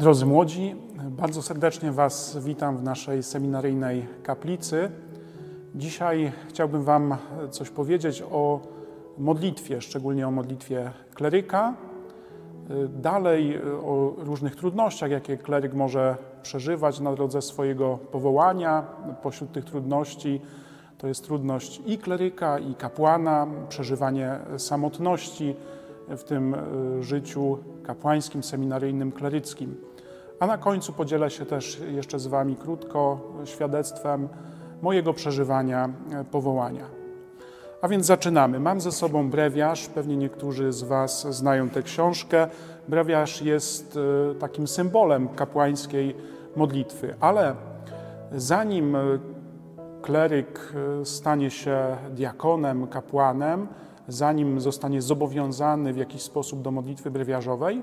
Drodzy młodzi, bardzo serdecznie Was witam w naszej seminaryjnej kaplicy. Dzisiaj chciałbym Wam coś powiedzieć o modlitwie, szczególnie o modlitwie kleryka. Dalej o różnych trudnościach, jakie kleryk może przeżywać na drodze swojego powołania. Pośród tych trudności to jest trudność i kleryka, i kapłana, przeżywanie samotności w tym życiu kapłańskim, seminaryjnym, kleryckim. A na końcu podzielę się też jeszcze z Wami krótko świadectwem mojego przeżywania powołania. A więc zaczynamy. Mam ze sobą brewiarz, pewnie niektórzy z Was znają tę książkę. Brewiarz jest takim symbolem kapłańskiej modlitwy, ale zanim kleryk stanie się diakonem, kapłanem, zanim zostanie zobowiązany w jakiś sposób do modlitwy brewiarzowej,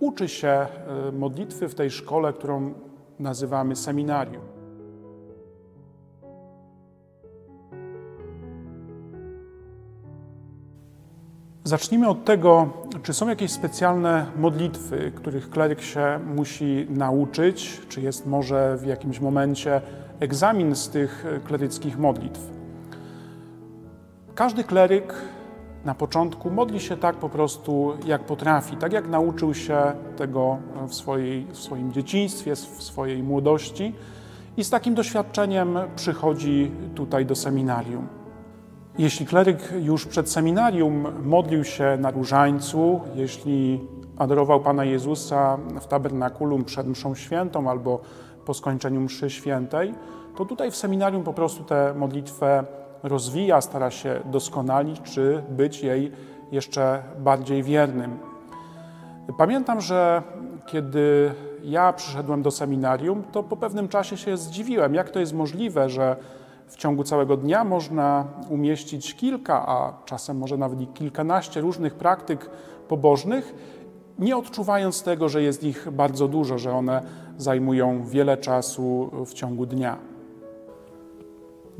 uczy się modlitwy w tej szkole, którą nazywamy seminarium. Zacznijmy od tego, czy są jakieś specjalne modlitwy, których kleryk się musi nauczyć, czy jest może w jakimś momencie egzamin z tych kleryckich modlitw. Każdy kleryk na początku modli się tak po prostu, jak potrafi, tak jak nauczył się tego w, swojej, w swoim dzieciństwie, w swojej młodości i z takim doświadczeniem przychodzi tutaj do seminarium. Jeśli kleryk już przed seminarium modlił się na różańcu, jeśli adorował Pana Jezusa w tabernakulum przed mszą świętą albo po skończeniu mszy świętej, to tutaj w seminarium po prostu tę modlitwę rozwija, stara się doskonalić, czy być jej jeszcze bardziej wiernym. Pamiętam, że kiedy ja przyszedłem do seminarium, to po pewnym czasie się zdziwiłem, jak to jest możliwe, że w ciągu całego dnia można umieścić kilka, a czasem może nawet i kilkanaście różnych praktyk pobożnych, nie odczuwając tego, że jest ich bardzo dużo, że one zajmują wiele czasu w ciągu dnia.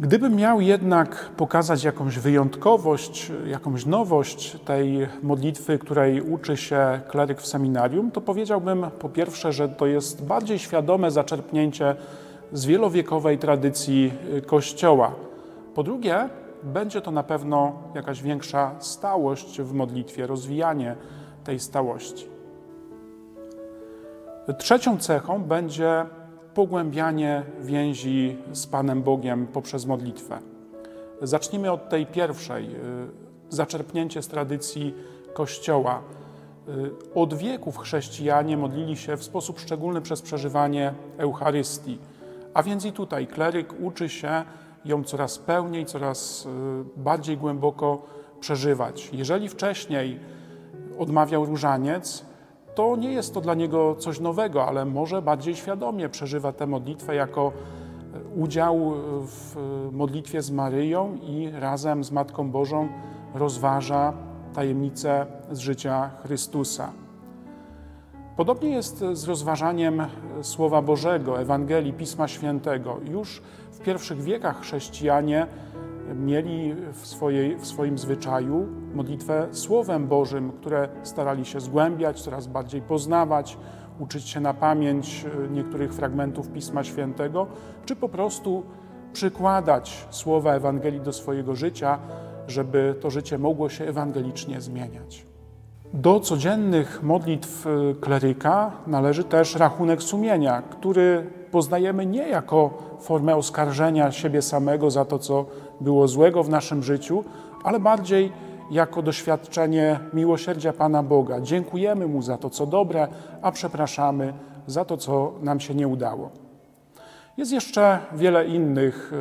Gdybym miał jednak pokazać jakąś wyjątkowość, jakąś nowość tej modlitwy, której uczy się kleryk w seminarium, to powiedziałbym po pierwsze, że to jest bardziej świadome zaczerpnięcie z wielowiekowej tradycji Kościoła. Po drugie, będzie to na pewno jakaś większa stałość w modlitwie, rozwijanie tej stałości. Trzecią cechą będzie pogłębianie więzi z Panem Bogiem poprzez modlitwę. Zacznijmy od tej pierwszej, zaczerpnięcie z tradycji Kościoła. Od wieków chrześcijanie modlili się w sposób szczególny przez przeżywanie Eucharystii. A więc i tutaj kleryk uczy się ją coraz pełniej, coraz bardziej głęboko przeżywać. Jeżeli wcześniej odmawiał różaniec, to nie jest to dla niego coś nowego, ale może bardziej świadomie przeżywa tę modlitwę jako udział w modlitwie z Maryją i razem z Matką Bożą rozważa tajemnicę z życia Chrystusa. Podobnie jest z rozważaniem Słowa Bożego, Ewangelii, Pisma Świętego. Już w pierwszych wiekach chrześcijanie mieli w, swojej, w swoim zwyczaju modlitwę Słowem Bożym, które starali się zgłębiać, coraz bardziej poznawać, uczyć się na pamięć niektórych fragmentów Pisma Świętego, czy po prostu przykładać słowa Ewangelii do swojego życia, żeby to życie mogło się ewangelicznie zmieniać. Do codziennych modlitw kleryka należy też rachunek sumienia, który poznajemy nie jako formę oskarżenia siebie samego za to, co było złego w naszym życiu, ale bardziej jako doświadczenie miłosierdzia Pana Boga. Dziękujemy Mu za to, co dobre, a przepraszamy za to, co nam się nie udało. Jest jeszcze wiele innych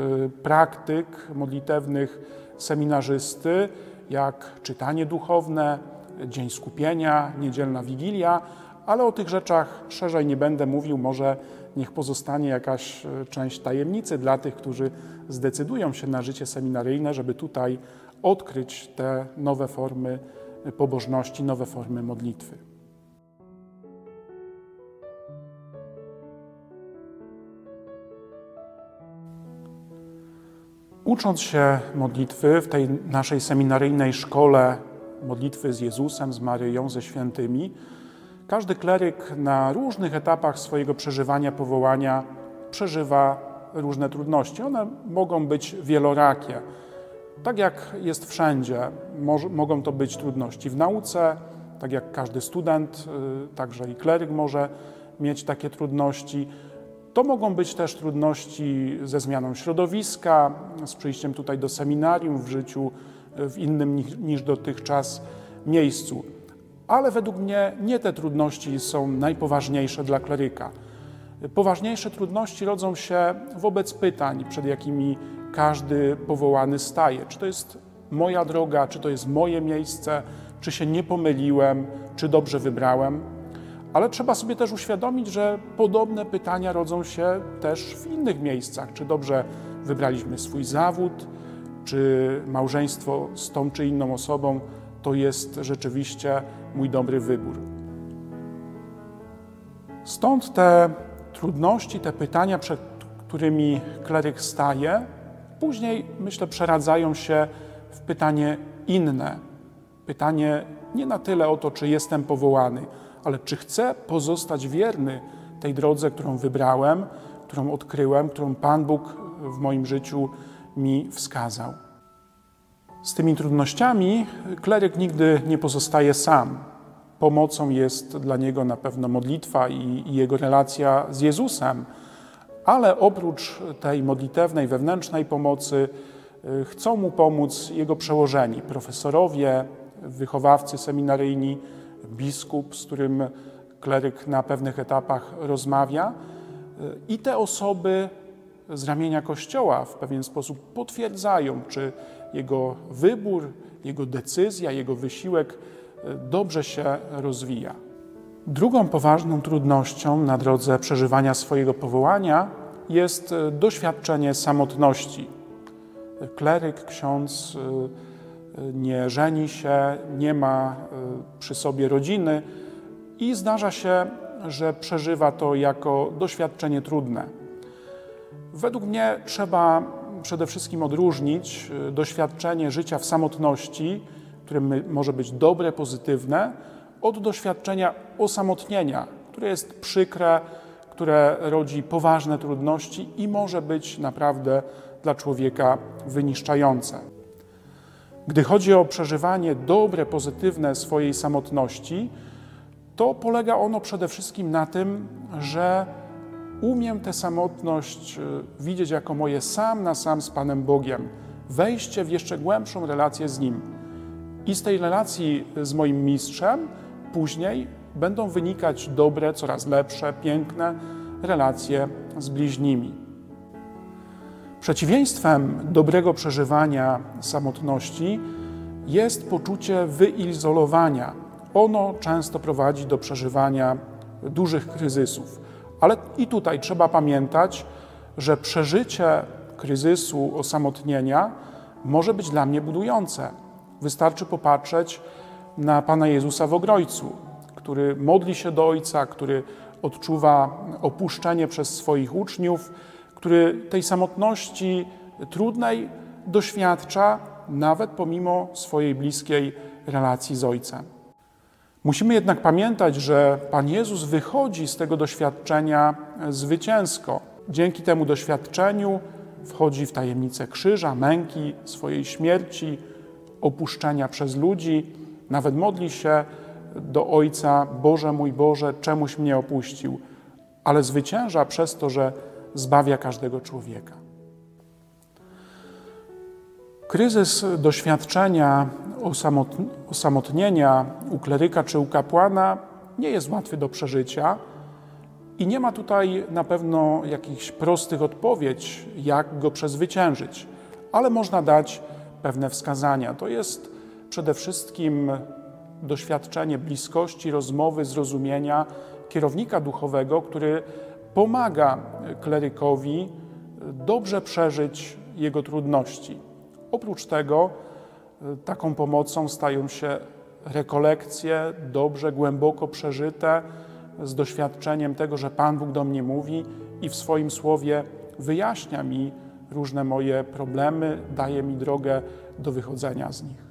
praktyk modlitewnych seminarzysty, jak czytanie duchowne, dzień skupienia, niedzielna wigilia, ale o tych rzeczach szerzej nie będę mówił. Może niech pozostanie jakaś część tajemnicy dla tych, którzy zdecydują się na życie seminaryjne, żeby tutaj odkryć te nowe formy pobożności, nowe formy modlitwy. Ucząc się modlitwy w tej naszej seminaryjnej szkole modlitwy z Jezusem, z Maryją, ze świętymi, Każdy kleryk na różnych etapach swojego przeżywania powołania przeżywa różne trudności. One mogą być wielorakie. Tak jak jest wszędzie, mogą to być trudności w nauce, tak jak każdy student, y, także i kleryk może mieć takie trudności. To mogą być też trudności ze zmianą środowiska, z przyjściem tutaj do seminarium w życiu w innym niż dotychczas miejscu. Ale według mnie nie te trudności są najpoważniejsze dla kleryka. Poważniejsze trudności rodzą się wobec pytań, przed jakimi każdy powołany staje. Czy to jest moja droga, czy to jest moje miejsce, czy się nie pomyliłem, czy dobrze wybrałem. Ale trzeba sobie też uświadomić, że podobne pytania rodzą się też w innych miejscach. Czy dobrze wybraliśmy swój zawód, czy małżeństwo z tą czy inną osobą to jest rzeczywiście mój dobry wybór. Stąd te trudności, te pytania, przed którymi kleryk staje, później, myślę, przeradzają się w pytanie inne. Pytanie nie na tyle o to, czy jestem powołany, ale czy chcę pozostać wierny tej drodze, którą wybrałem, którą odkryłem, którą Pan Bóg w moim życiu mi wskazał. Z tymi trudnościami kleryk nigdy nie pozostaje sam. Pomocą jest dla niego na pewno modlitwa i, jego relacja z Jezusem, ale oprócz tej modlitewnej, wewnętrznej pomocy, y, chcą mu pomóc jego przełożeni, profesorowie, wychowawcy seminaryjni, biskup, z którym kleryk na pewnych etapach rozmawia. Y, I te osoby z ramienia Kościoła w pewien sposób potwierdzają, czy jego wybór, jego decyzja, jego wysiłek e, dobrze się rozwija. Drugą poważną trudnością na drodze przeżywania swojego powołania jest e, doświadczenie samotności. Kleryk, ksiądz e, nie żeni się, nie ma przy sobie rodziny i zdarza się, że przeżywa to jako doświadczenie trudne. Według mnie trzeba przede wszystkim odróżnić y, doświadczenie życia w samotności, które może być dobre, pozytywne, od doświadczenia osamotnienia, które jest przykre, które rodzi poważne trudności i może być naprawdę dla człowieka wyniszczające. Gdy chodzi o przeżywanie dobre, pozytywne swojej samotności, to polega ono przede wszystkim na tym, że umiem tę samotność e, widzieć jako moje sam na sam z Panem Bogiem, wejście w jeszcze głębszą relację z Nim. I z tej relacji z moim mistrzem później będą wynikać dobre, coraz lepsze, piękne relacje z bliźnimi. Przeciwieństwem dobrego przeżywania samotności jest poczucie wyizolowania. Ono często prowadzi do przeżywania dużych kryzysów. Ale i tutaj trzeba pamiętać, że przeżycie kryzysu osamotnienia może być dla mnie budujące. Wystarczy popatrzeć na Pana Jezusa w Ogrojcu, który modli się do Ojca, który odczuwa opuszczenie przez swoich uczniów, który tej samotności trudnej doświadcza nawet pomimo swojej bliskiej relacji z Ojcem. Musimy jednak pamiętać, że Pan Jezus wychodzi z tego doświadczenia zwycięsko. Dzięki temu doświadczeniu wchodzi w tajemnicę krzyża, męki, swojej śmierci, opuszczenia przez ludzi, nawet modli się do Ojca: Boże mój Boże, czemuś mnie opuścił, ale zwycięża przez to, że zbawia każdego człowieka. Kryzys doświadczenia osamotnienia u kleryka czy u kapłana nie jest łatwy do przeżycia i nie ma tutaj na pewno jakichś prostych odpowiedzi, jak go przezwyciężyć, ale można dać pewne wskazania. To jest przede wszystkim doświadczenie bliskości, rozmowy, zrozumienia kierownika duchowego, który pomaga klerykowi dobrze przeżyć jego trudności. Oprócz tego taką pomocą stają się rekolekcje dobrze, głęboko przeżyte, z doświadczeniem tego, że Pan Bóg do mnie mówi i w swoim słowie wyjaśnia mi różne moje problemy, daje mi drogę do wychodzenia z nich.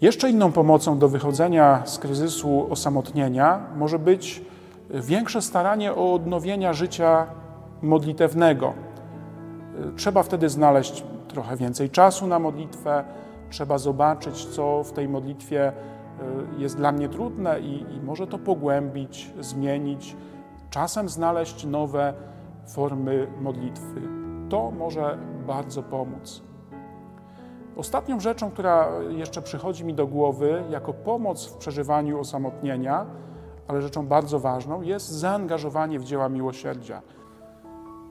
Jeszcze inną pomocą do wychodzenia z kryzysu osamotnienia może być większe staranie o odnowienia życia modlitewnego. Trzeba wtedy znaleźć trochę więcej czasu na modlitwę, trzeba zobaczyć, co w tej modlitwie e, jest dla mnie trudne i, i może to pogłębić, zmienić, czasem znaleźć nowe formy modlitwy. To może bardzo pomóc. Ostatnią rzeczą, która jeszcze przychodzi mi do głowy jako pomoc w przeżywaniu osamotnienia, ale rzeczą bardzo ważną, jest zaangażowanie w dzieła miłosierdzia.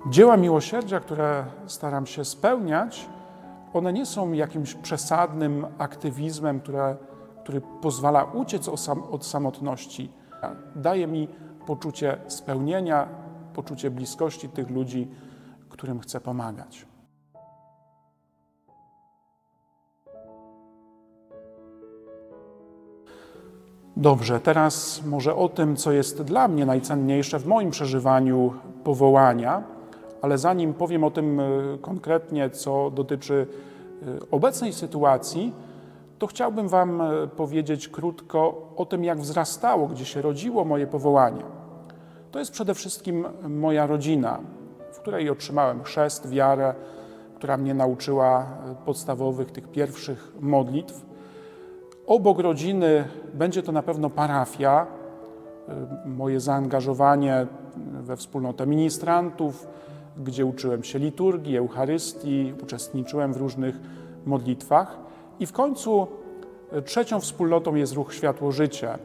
Dzieła miłosierdzia, które staram się spełniać, one nie są jakimś przesadnym aktywizmem, które, który pozwala uciec od samotności. Daje mi poczucie spełnienia, poczucie bliskości tych ludzi, którym chcę pomagać. Dobrze, teraz może o tym, co jest dla mnie najcenniejsze w moim przeżywaniu powołania, ale zanim powiem o tym e, konkretnie, co dotyczy e, obecnej sytuacji, to chciałbym Wam e, powiedzieć krótko o tym, jak wzrastało, gdzie się rodziło moje powołanie. To jest przede wszystkim moja rodzina, w której otrzymałem chrzest, wiarę, która mnie nauczyła podstawowych, tych pierwszych modlitw. Obok rodziny będzie to na pewno parafia, moje zaangażowanie we wspólnotę ministrantów, gdzie uczyłem się liturgii, Eucharystii, uczestniczyłem w różnych modlitwach. I w końcu y, trzecią wspólnotą jest ruch Światło Życie.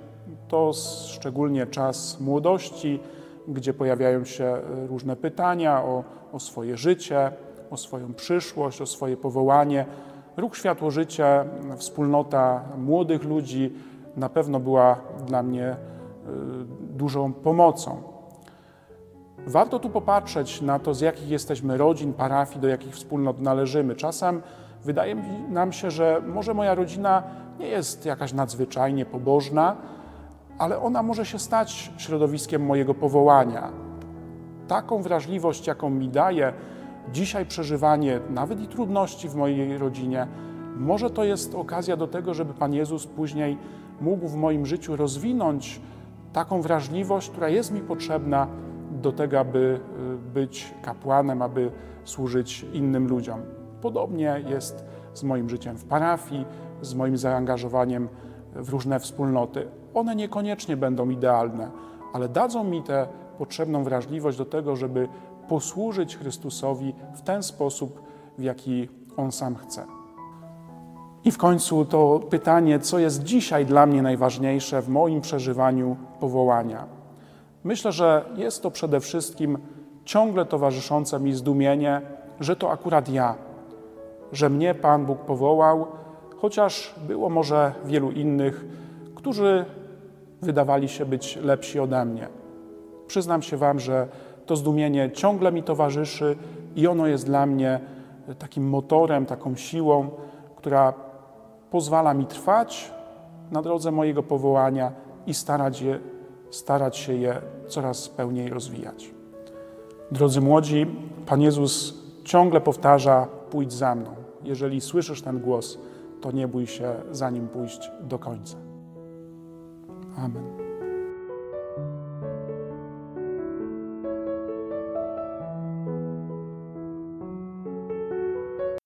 To szczególnie czas młodości, gdzie pojawiają się y, różne pytania o, o swoje życie, o swoją przyszłość, o swoje powołanie. Ruch Światło Życie, wspólnota młodych ludzi na pewno była dla mnie y, dużą pomocą. Warto tu popatrzeć na to, z jakich jesteśmy rodzin, parafii, do jakich wspólnot należymy. Czasem wydaje nam się, że może moja rodzina nie jest jakaś nadzwyczajnie pobożna, ale ona może się stać środowiskiem mojego powołania. Taką wrażliwość, jaką mi daje dzisiaj przeżywanie nawet i trudności w mojej rodzinie, może to jest okazja do tego, żeby Pan Jezus później mógł w moim życiu rozwinąć taką wrażliwość, która jest mi potrzebna do tego, aby y, być kapłanem, aby służyć innym ludziom. Podobnie jest z moim życiem w parafii, z moim zaangażowaniem w różne wspólnoty. One niekoniecznie będą idealne, ale dadzą mi tę potrzebną wrażliwość do tego, żeby posłużyć Chrystusowi w ten sposób, w jaki On sam chce. I w końcu to pytanie, co jest dzisiaj dla mnie najważniejsze w moim przeżywaniu powołania. Myślę, że jest to przede wszystkim ciągle towarzyszące mi zdumienie, że to akurat ja, że mnie Pan Bóg powołał, chociaż było może wielu innych, którzy wydawali się być lepsi ode mnie. Przyznam się Wam, że to zdumienie ciągle mi towarzyszy i ono jest dla mnie takim motorem, taką siłą, która pozwala mi trwać na drodze mojego powołania i starać, je, starać się je coraz pełniej rozwijać. Drodzy młodzi, Pan Jezus ciągle powtarza: pójdź za mną. Jeżeli słyszysz ten głos, to nie bój się za nim pójść do końca. Amen.